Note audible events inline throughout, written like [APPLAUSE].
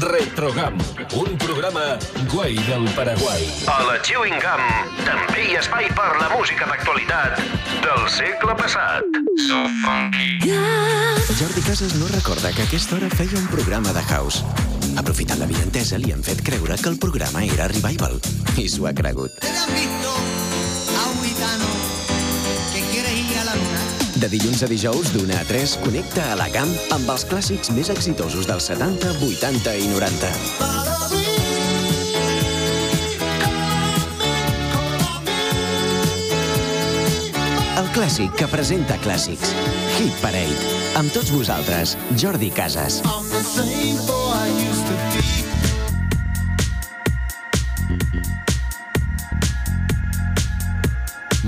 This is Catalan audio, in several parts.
Retrogam, un programa guai del Paraguai. A la Chewing Gum també hi ha espai per la música d'actualitat del segle passat. So funky. Jordi Casas no recorda que a aquesta hora feia un programa de house. Aprofitant la vientesa, li han fet creure que el programa era Revival. I s'ho ha cregut. ¿Han De dilluns a dijous, d'una a 3, connecta a la camp amb els clàssics més exitosos dels 70, 80 i 90. El clàssic que presenta clàssics. Hit Parade. Amb tots vosaltres, Jordi Casas.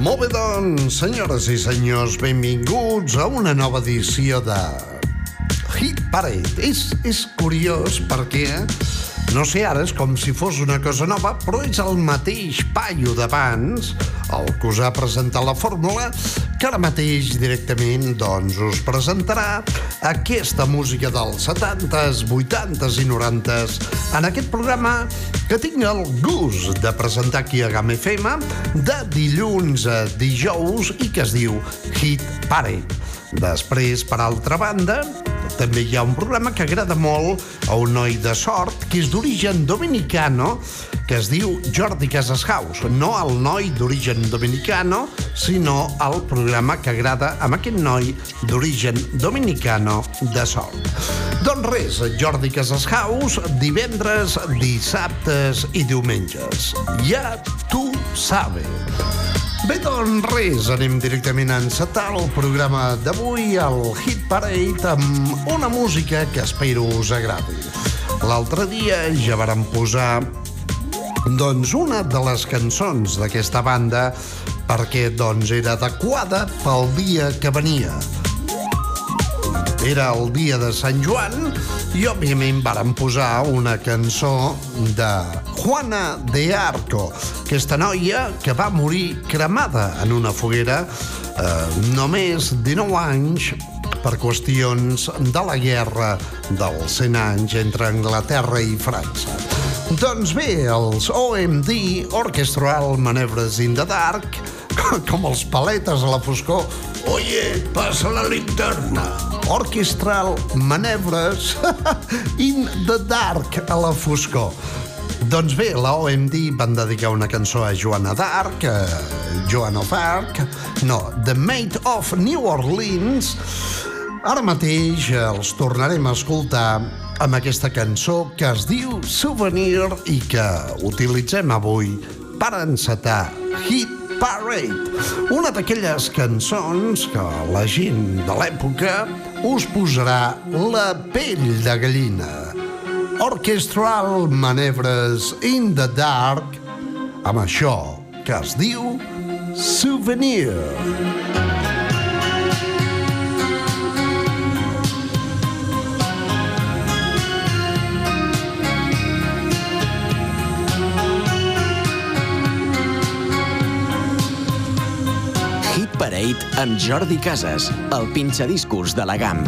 Molt bé, doncs, senyores i senyors, benvinguts a una nova edició de Hit Parade. És, és curiós perquè, no sé, ara és com si fos una cosa nova, però és el mateix paio d'abans, el que us ha presentat la fórmula, que ara mateix directament doncs, us presentarà aquesta música dels 70s, 80s i 90s en aquest programa que tinc el gust de presentar aquí a GAM FM de dilluns a dijous i que es diu Hit Parade. Després, per altra banda, també hi ha un programa que agrada molt a un noi de sort que és d'origen dominicano que es diu Jordi Casas House. No el noi d'origen dominicano, sinó el programa que agrada amb aquest noi d'origen dominicano de sort. Doncs res, Jordi Casas House, divendres, dissabtes i diumenges. Ja tu sabe. Bé, doncs res, anem directament a encetar el programa d'avui, el Hit Parade, amb una música que espero us agradi. L'altre dia ja vàrem posar doncs una de les cançons d'aquesta banda perquè doncs era adequada pel dia que venia. Era el dia de Sant Joan i òbviament vàrem posar una cançó de Juana de Arco, aquesta noia que va morir cremada en una foguera eh, només 19 anys per qüestions de la guerra dels 100 anys entre Anglaterra i França. Doncs bé, els OMD, Orchestral Manevres in the Dark, [LAUGHS] com els paletes a la foscor, Oye, passa la linterna. Orchestral Manevres [LAUGHS] in the Dark a la foscor. Doncs bé, la OMD van dedicar una cançó a Joana d'Arc, Joan of Arc, no, The Maid of New Orleans. Ara mateix els tornarem a escoltar amb aquesta cançó que es diu Souvenir i que utilitzem avui per encetar Hit Parade, una d'aquelles cançons que la gent de l'època us posarà la pell de gallina. Orchestral Manevres in the Dark amb això que es diu Souvenir. Hit Parade amb Jordi Casas, el pinxadiscos de la GAM.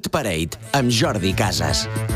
Hit Parade, amb Jordi Casas.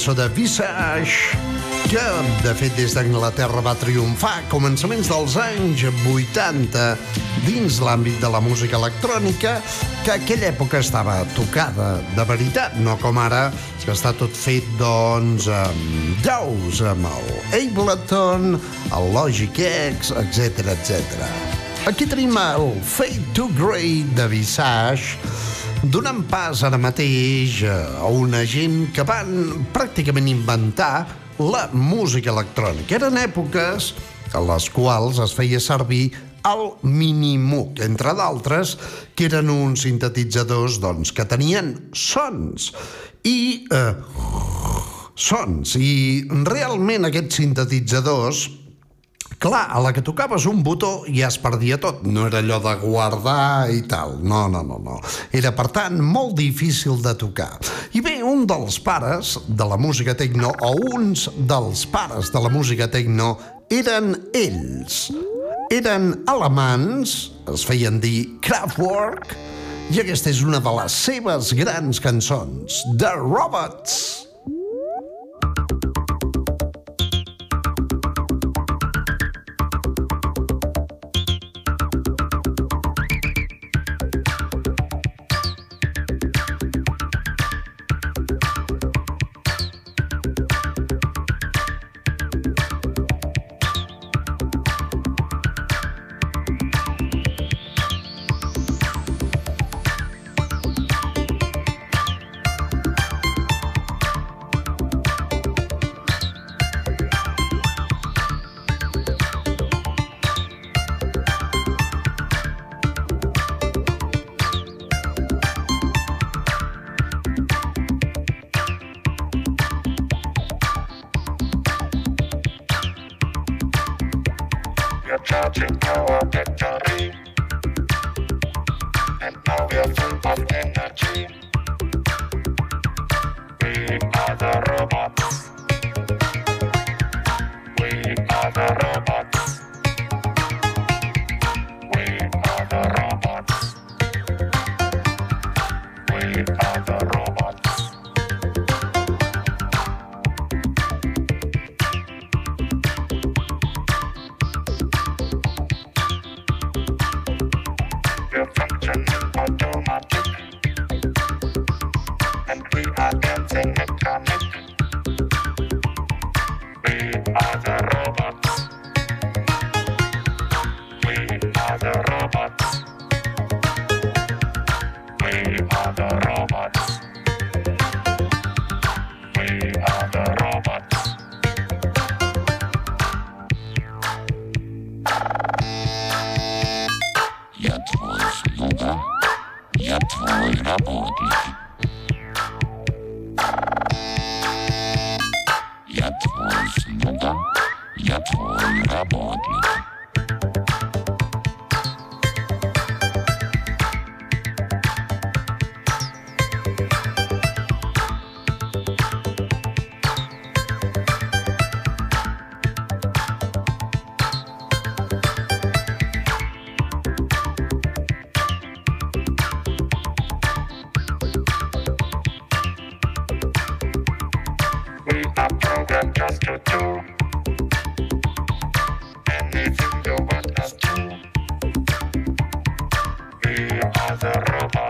Cançó de Visage, que de fet des d'Anglaterra va triomfar a començaments dels anys 80 dins l'àmbit de la música electrònica, que aquella època estava tocada de veritat, no com ara, que està tot fet, doncs, amb daus, amb el Ableton, el Logic X, etc etc. Aquí tenim el Fade to Grey de Visage, donant pas ara mateix a una gent que van pràcticament inventar la música electrònica. Eren èpoques en les quals es feia servir el Minimoog, entre d'altres, que eren uns sintetitzadors doncs, que tenien sons i eh, sons. I realment aquests sintetitzadors Clar, a la que tocaves un botó ja es perdia tot. No era allò de guardar i tal. No, no, no, no. Era, per tant, molt difícil de tocar. I bé, un dels pares de la música tecno, o uns dels pares de la música tecno, eren ells. Eren alemans, es feien dir Kraftwerk, i aquesta és una de les seves grans cançons, The Robots. charging our. And now we are Connecta el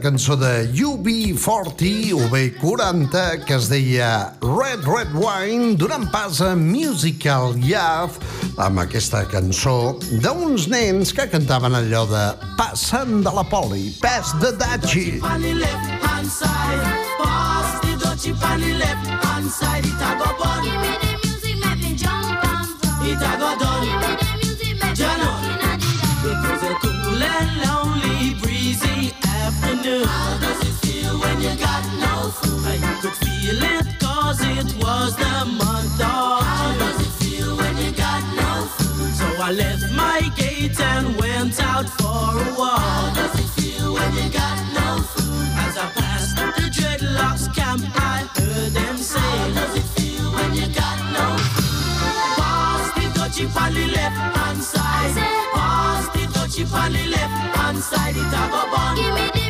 cançó de UB40 o B40 que es deia Red Red Wine donant pas a Musical Youth amb aquesta cançó d'uns nens que cantaven allò de Passant de la poli, Pes de Dachi. Pass the Dachi pan the left hand side, it a go. Give me the music, make me jump and. It a go done. Give me the music, make me jump and and. do. How does it feel when you got no food? I could feel it cause it was the month of How does it feel when you got no food? So I left my gate and went out for a walk. How does it feel when you got no food? As I passed the dreadlocks camp, I heard them say, How does it feel when you got no food? Past the dutchie Pally left hand side. Past the dutchie Pally left hand side. It a go. Give me the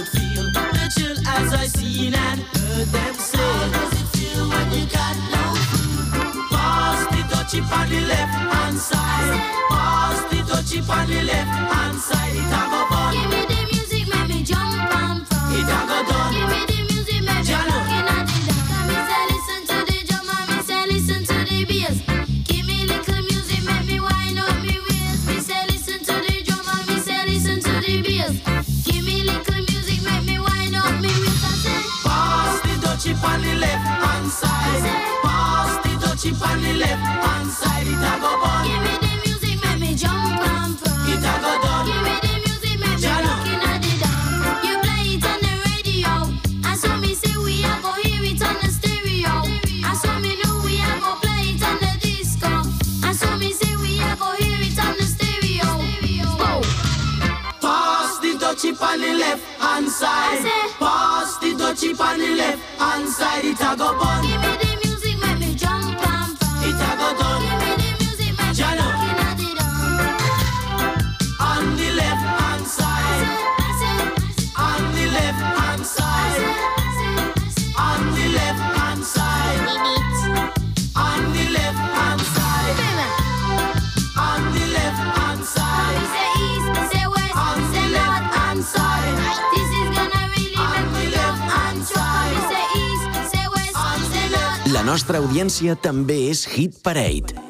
could feel the chill as I seen and heard them say. How does it feel when you got no? Pass the touchy on the left hand side. Pass the touchy on the left hand side. It a bun. Give me the music, make me jump and from. It a go done. Give me the music, make me jump. audiència també és Hit Parade.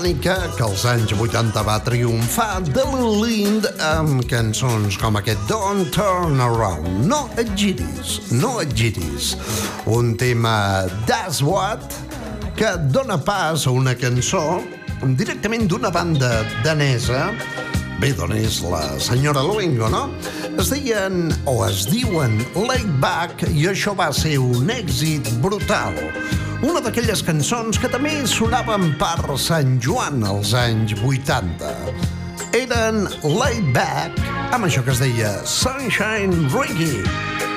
Britànica que als anys 80 va triomfar de Lind amb cançons com aquest Don't Turn Around. No et giris, no et giris. Un tema That's What que dona pas a una cançó directament d'una banda danesa Bé, d'on és la senyora Luengo, no? Es deien, o es diuen, Laid Back, i això va ser un èxit brutal. Una d'aquelles cançons que també sonaven per Sant Joan als anys 80. Eren Laid Back, amb això que es deia Sunshine Reggae.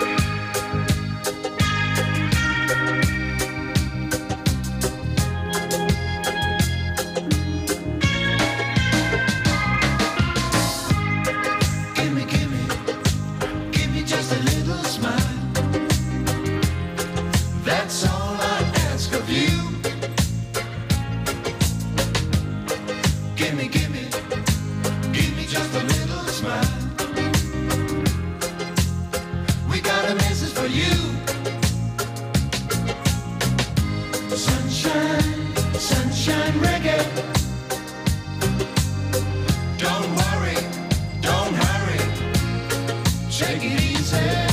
Take it easy.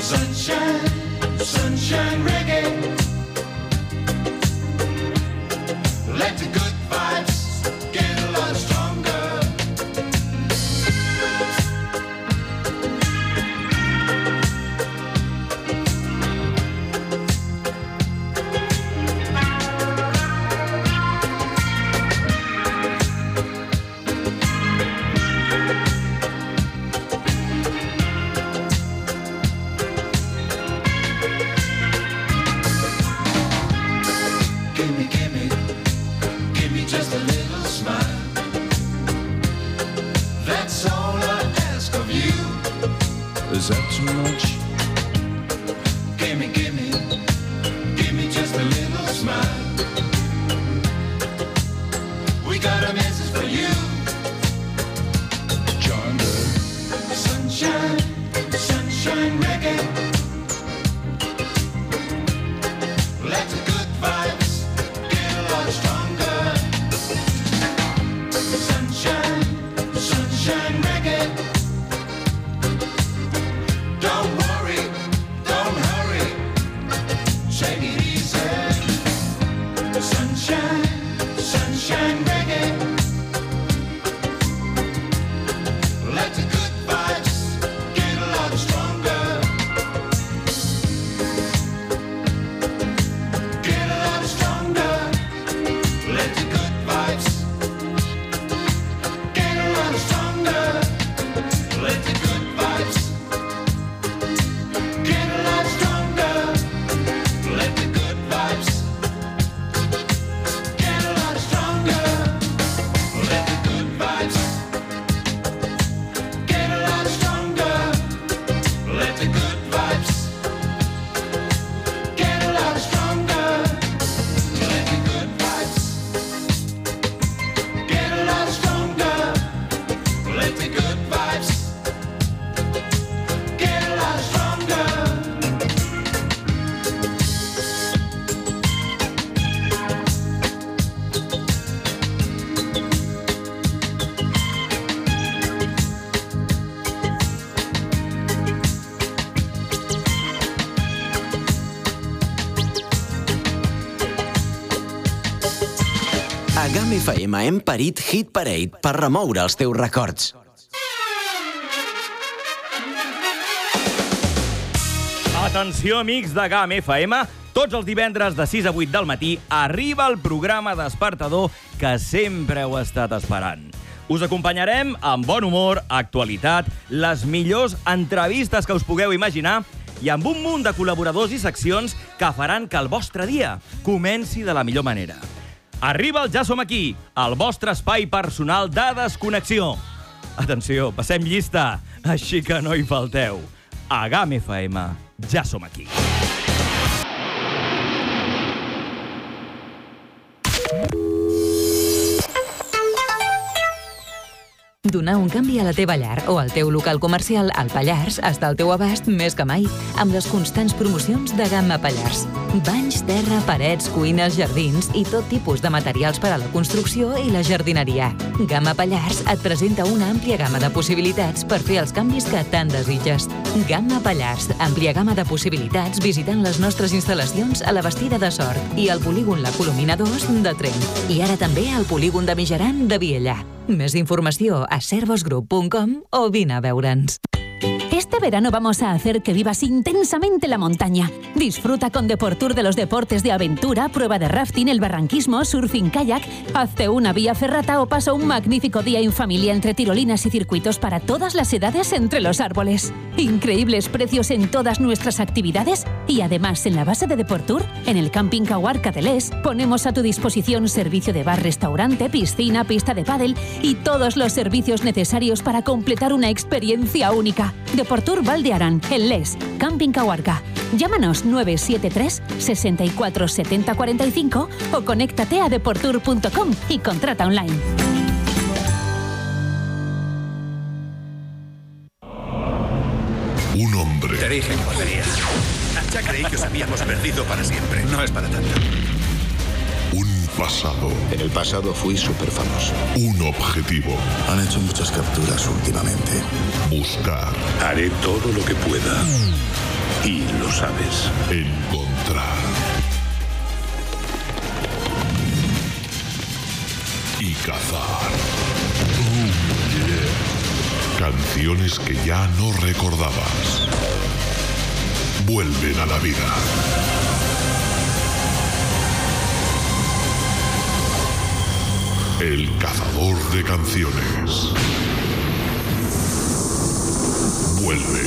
Sunshine, sunshine FM hem parit Hit Parade per remoure els teus records. Atenció, amics de GAM FM. Tots els divendres de 6 a 8 del matí arriba el programa despertador que sempre heu estat esperant. Us acompanyarem amb bon humor, actualitat, les millors entrevistes que us pugueu imaginar i amb un munt de col·laboradors i seccions que faran que el vostre dia comenci de la millor manera. Arriba el Ja som aquí, el vostre espai personal de desconnexió. Atenció, passem llista, així que no hi falteu. A GAM FM, ja som aquí. Donar un canvi a la teva llar o al teu local comercial al Pallars està al teu abast més que mai amb les constants promocions de gamma Pallars. Banys, terra, parets, cuines, jardins i tot tipus de materials per a la construcció i la jardineria. Gamma Pallars et presenta una àmplia gamma de possibilitats per fer els canvis que tant desitges. Gamma Pallars, àmplia gamma de possibilitats visitant les nostres instal·lacions a la Bastida de Sort i al polígon La Colomina 2 de Trent. I ara també al polígon de Mijaran de Viella. Més informació a servosgroup.com o vine a veure'ns. Este verano vamos a hacer que vivas intensamente la montaña. Disfruta con Deportur de los deportes de aventura, prueba de rafting, el barranquismo, surfing kayak, hazte una vía ferrata o pasa un magnífico día en familia entre tirolinas y circuitos para todas las edades entre los árboles. Increíbles precios en todas nuestras actividades y además en la base de Deportur, en el Camping Cahuarca de ponemos a tu disposición servicio de bar, restaurante, piscina, pista de pádel y todos los servicios necesarios para completar una experiencia única. Deportur Valdearan, en Les, Camping Cahuarca. Llámanos 973 64 70 45 o conéctate a deportur.com y contrata online. Un hombre. Te dije que volvería. Ya creí que os habíamos perdido para siempre. No es para tanto. Pasado. En el pasado fui súper famoso. Un objetivo. Han hecho muchas capturas últimamente. Buscar. Haré todo lo que pueda. Y lo sabes. Encontrar. Y cazar. Oh, yeah. Canciones que ya no recordabas. Vuelven a la vida. El cazador de canciones. Vuelve.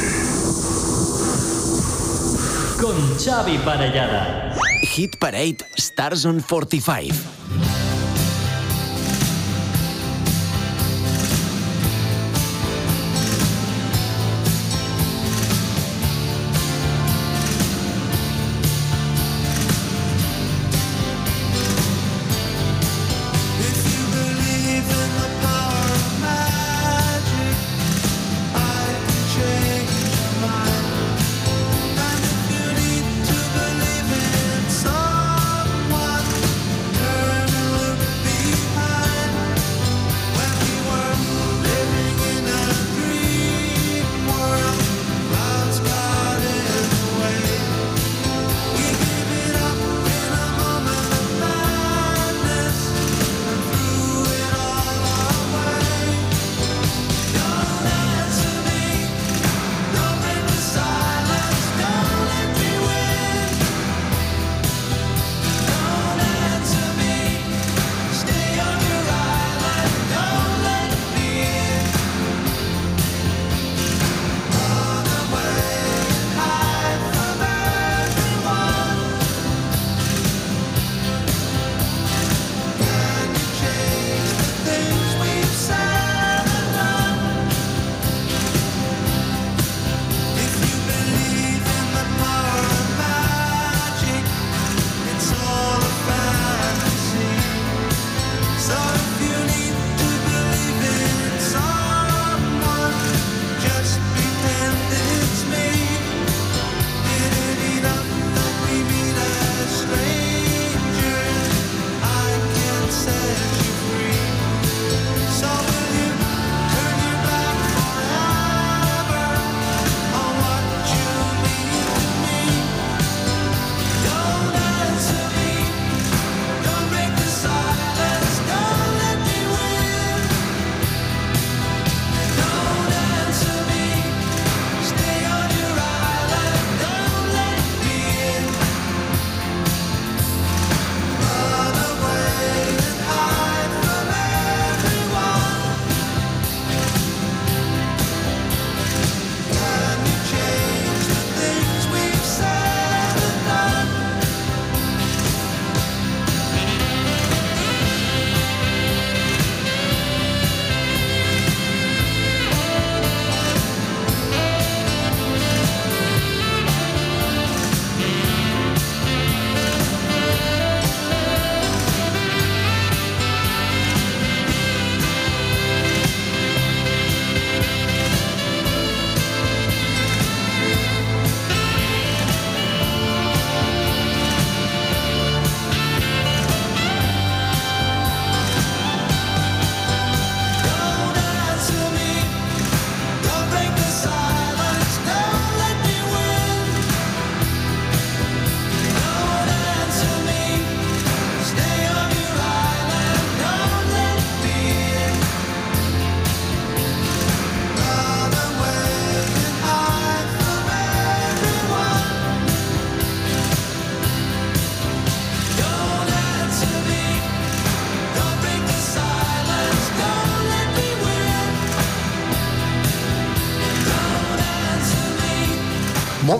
Con Xavi Parellada. Hit Parade Stars on 45.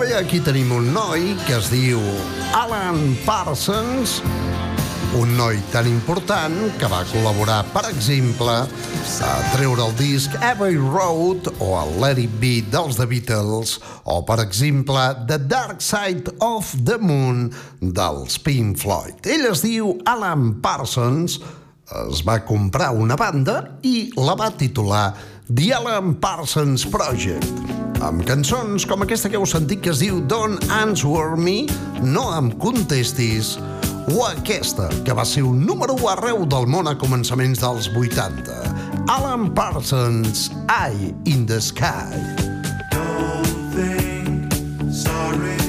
i aquí tenim un noi que es diu Alan Parsons, un noi tan important que va col·laborar, per exemple, a treure el disc Every Road o el Let It Be dels The Beatles o, per exemple, The Dark Side of the Moon dels Pink Floyd. Ell es diu Alan Parsons, es va comprar una banda i la va titular The Alan Parsons Project amb cançons com aquesta que heu sentit que es diu Don't Answer Me, no em contestis, o aquesta, que va ser un número 1 arreu del món a començaments dels 80. Alan Parsons, Eye in the Sky. Don't think sorry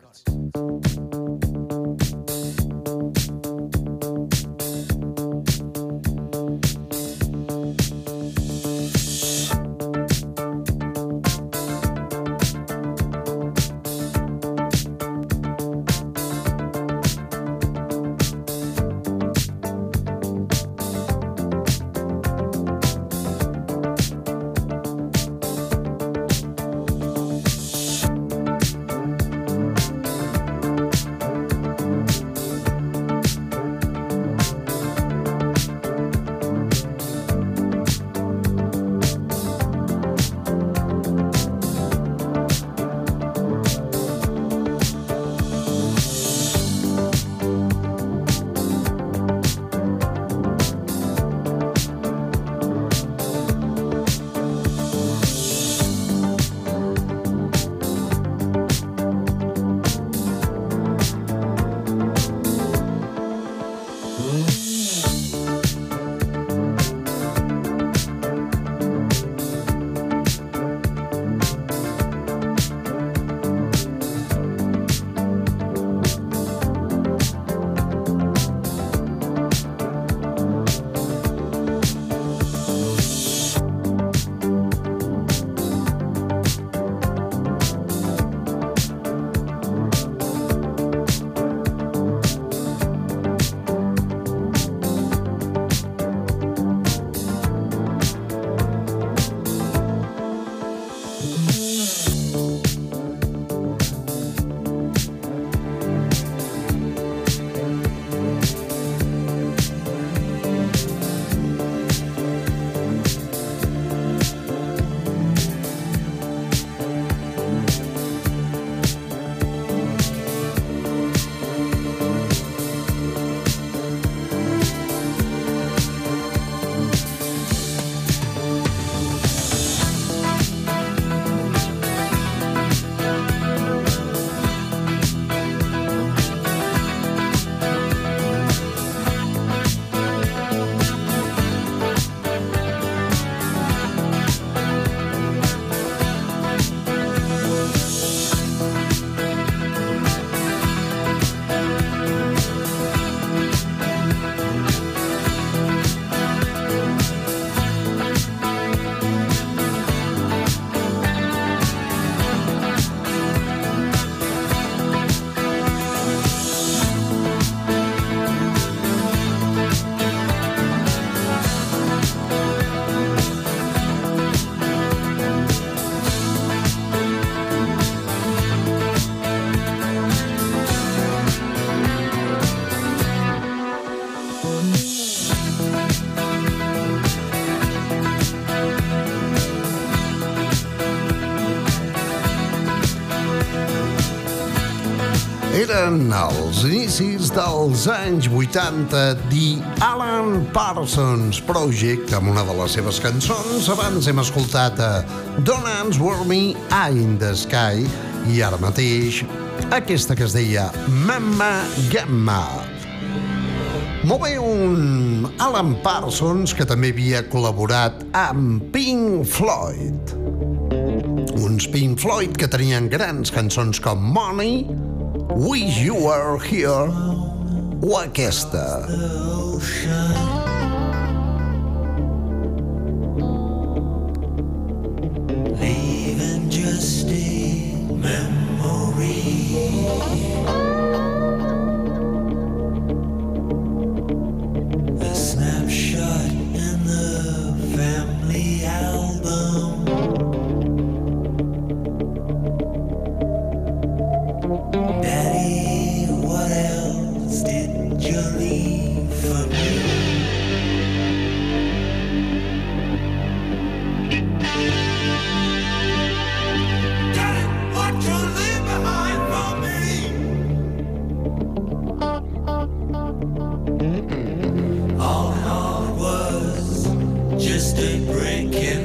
Eren els inicis dels anys 80 The Alan Parsons Project amb una de les seves cançons. Abans hem escoltat a Don't Answer Me, Eye in the Sky i ara mateix aquesta que es deia Mamma Gamma. Molt bé, un Alan Parsons que també havia col·laborat amb Pink Floyd. Uns Pink Floyd que tenien grans cançons com Money, Wish You Were Here. O ringing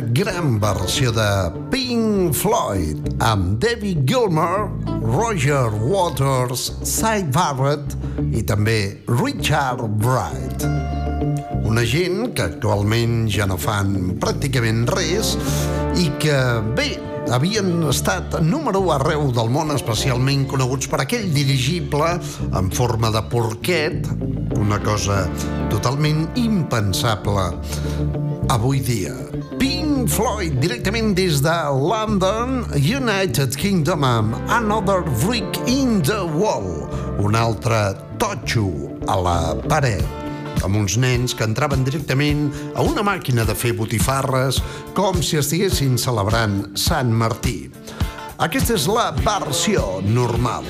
Gran versió de Pink Floyd amb David Gilmour, Roger Waters, Cy Barrett i també Richard Bright. Una gent que actualment ja no fan pràcticament res i que, bé, havien estat número arreu del món, especialment coneguts per aquell dirigible en forma de porquet, una cosa totalment impensable avui dia. Pink Floyd, directament des de London, United Kingdom, amb Another Brick in the Wall, un altre totxo a la paret amb uns nens que entraven directament a una màquina de fer botifarres com si estiguessin celebrant Sant Martí. Aquesta és la versió normal.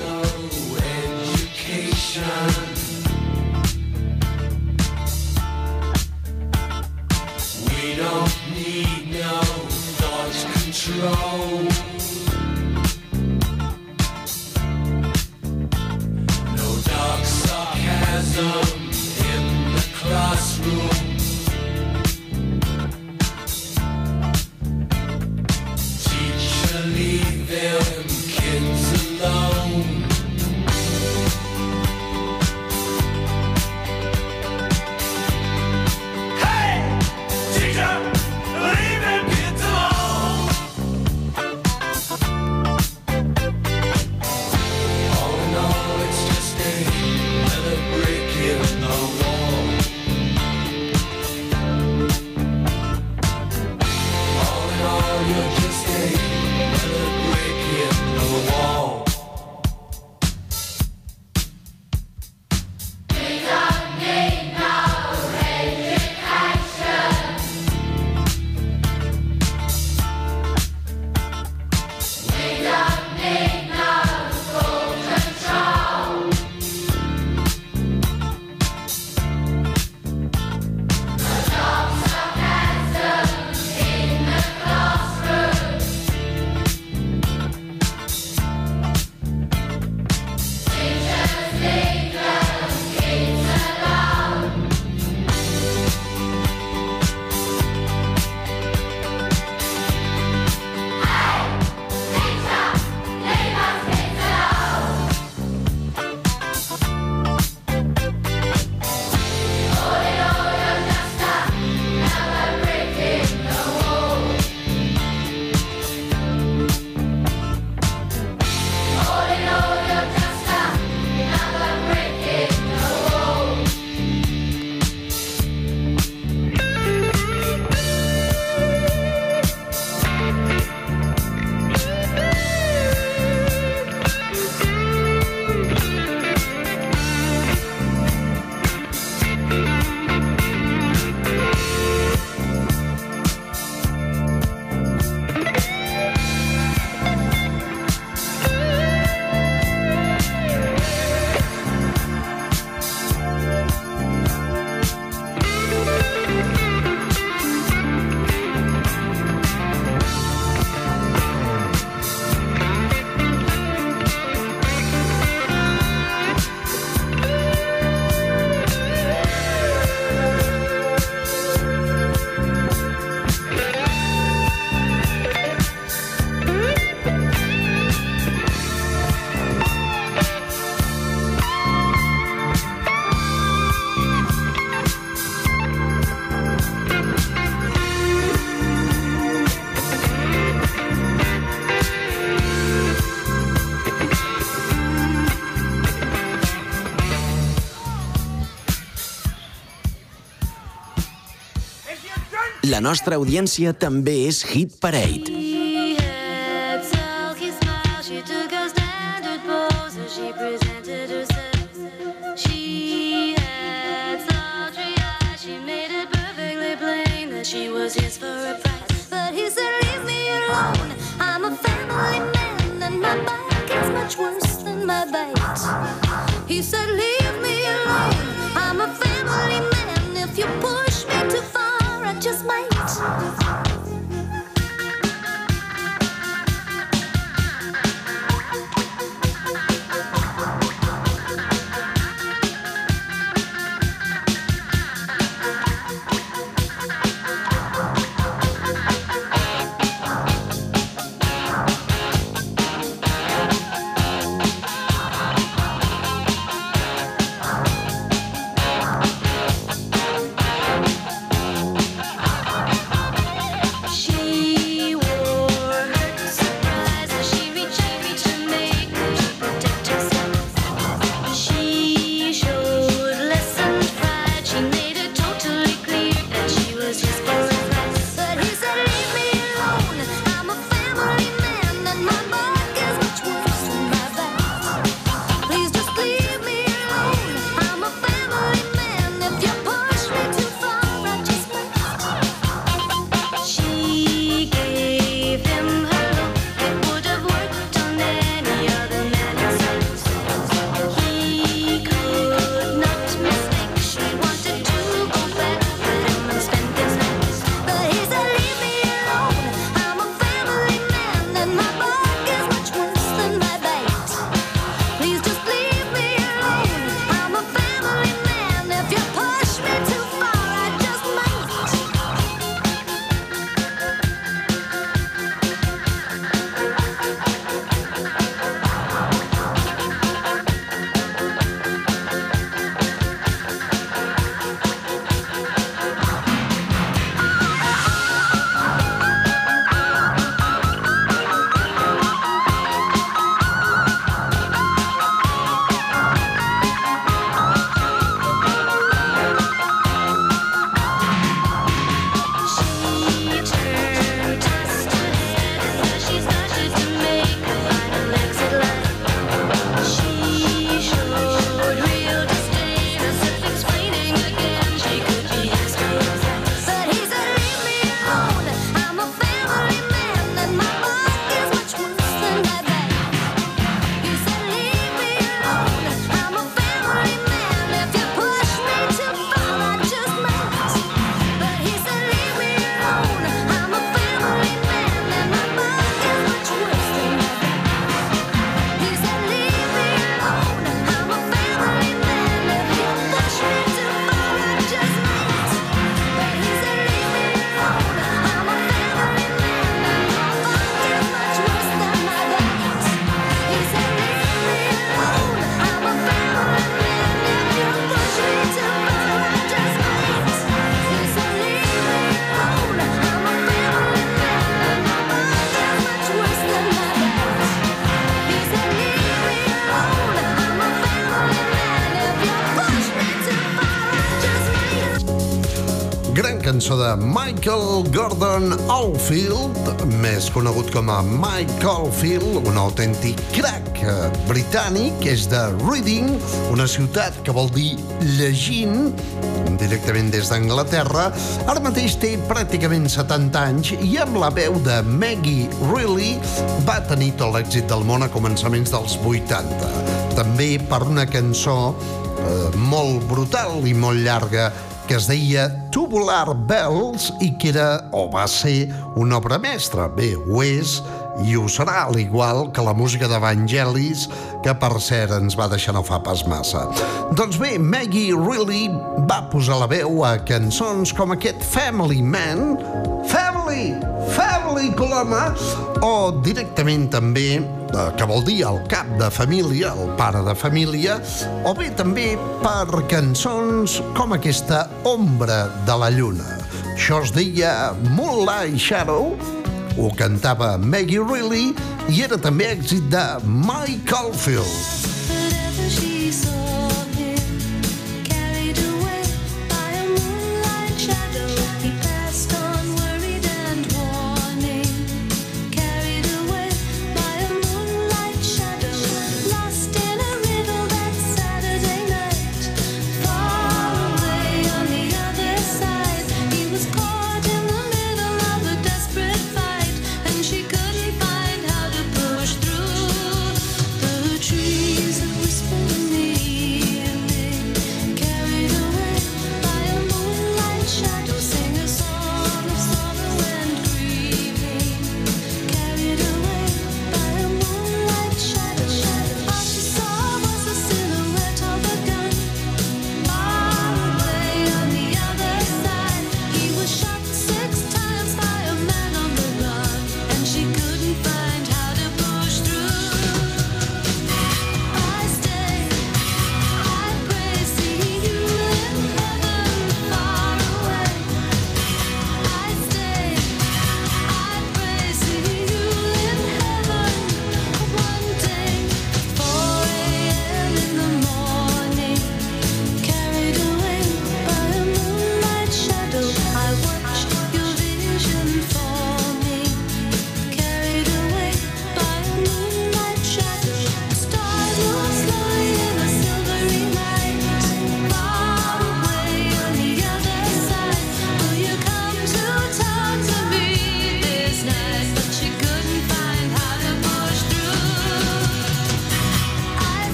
Don't no thought control. No dark sarcasm in the classroom. La nostra audiència també és Hit Parade. He said, "Leave me alone. I'm a family man, and my bite is much worse than my bite." He said, "Leave me alone. I'm a family man. If you push me too far, just might." Cançó de Michael Gordon Oldfield, més conegut com a Mike Oldfield, un autèntic crack eh, britànic, és de Reading, una ciutat que vol dir llegint, directament des d'Anglaterra. Ara mateix té pràcticament 70 anys i amb la veu de Maggie Reilly va tenir tot l'èxit del món a començaments dels 80. També per una cançó eh, molt brutal i molt llarga que es deia Tubular Bells i que era o va ser una obra mestra. Bé, ho és i ho serà, al igual que la música d'Evangelis, que per cert ens va deixar no fa pas massa. Doncs bé, Maggie Reilly va posar la veu a cançons com aquest Family Man, Family, Family Coloma, o directament també que vol dir el cap de família, el pare de família, o bé també per cançons com aquesta Ombra de la Lluna. Això es deia Moonlight Shadow, ho cantava Maggie Reilly i era també èxit de Mike Oldfield.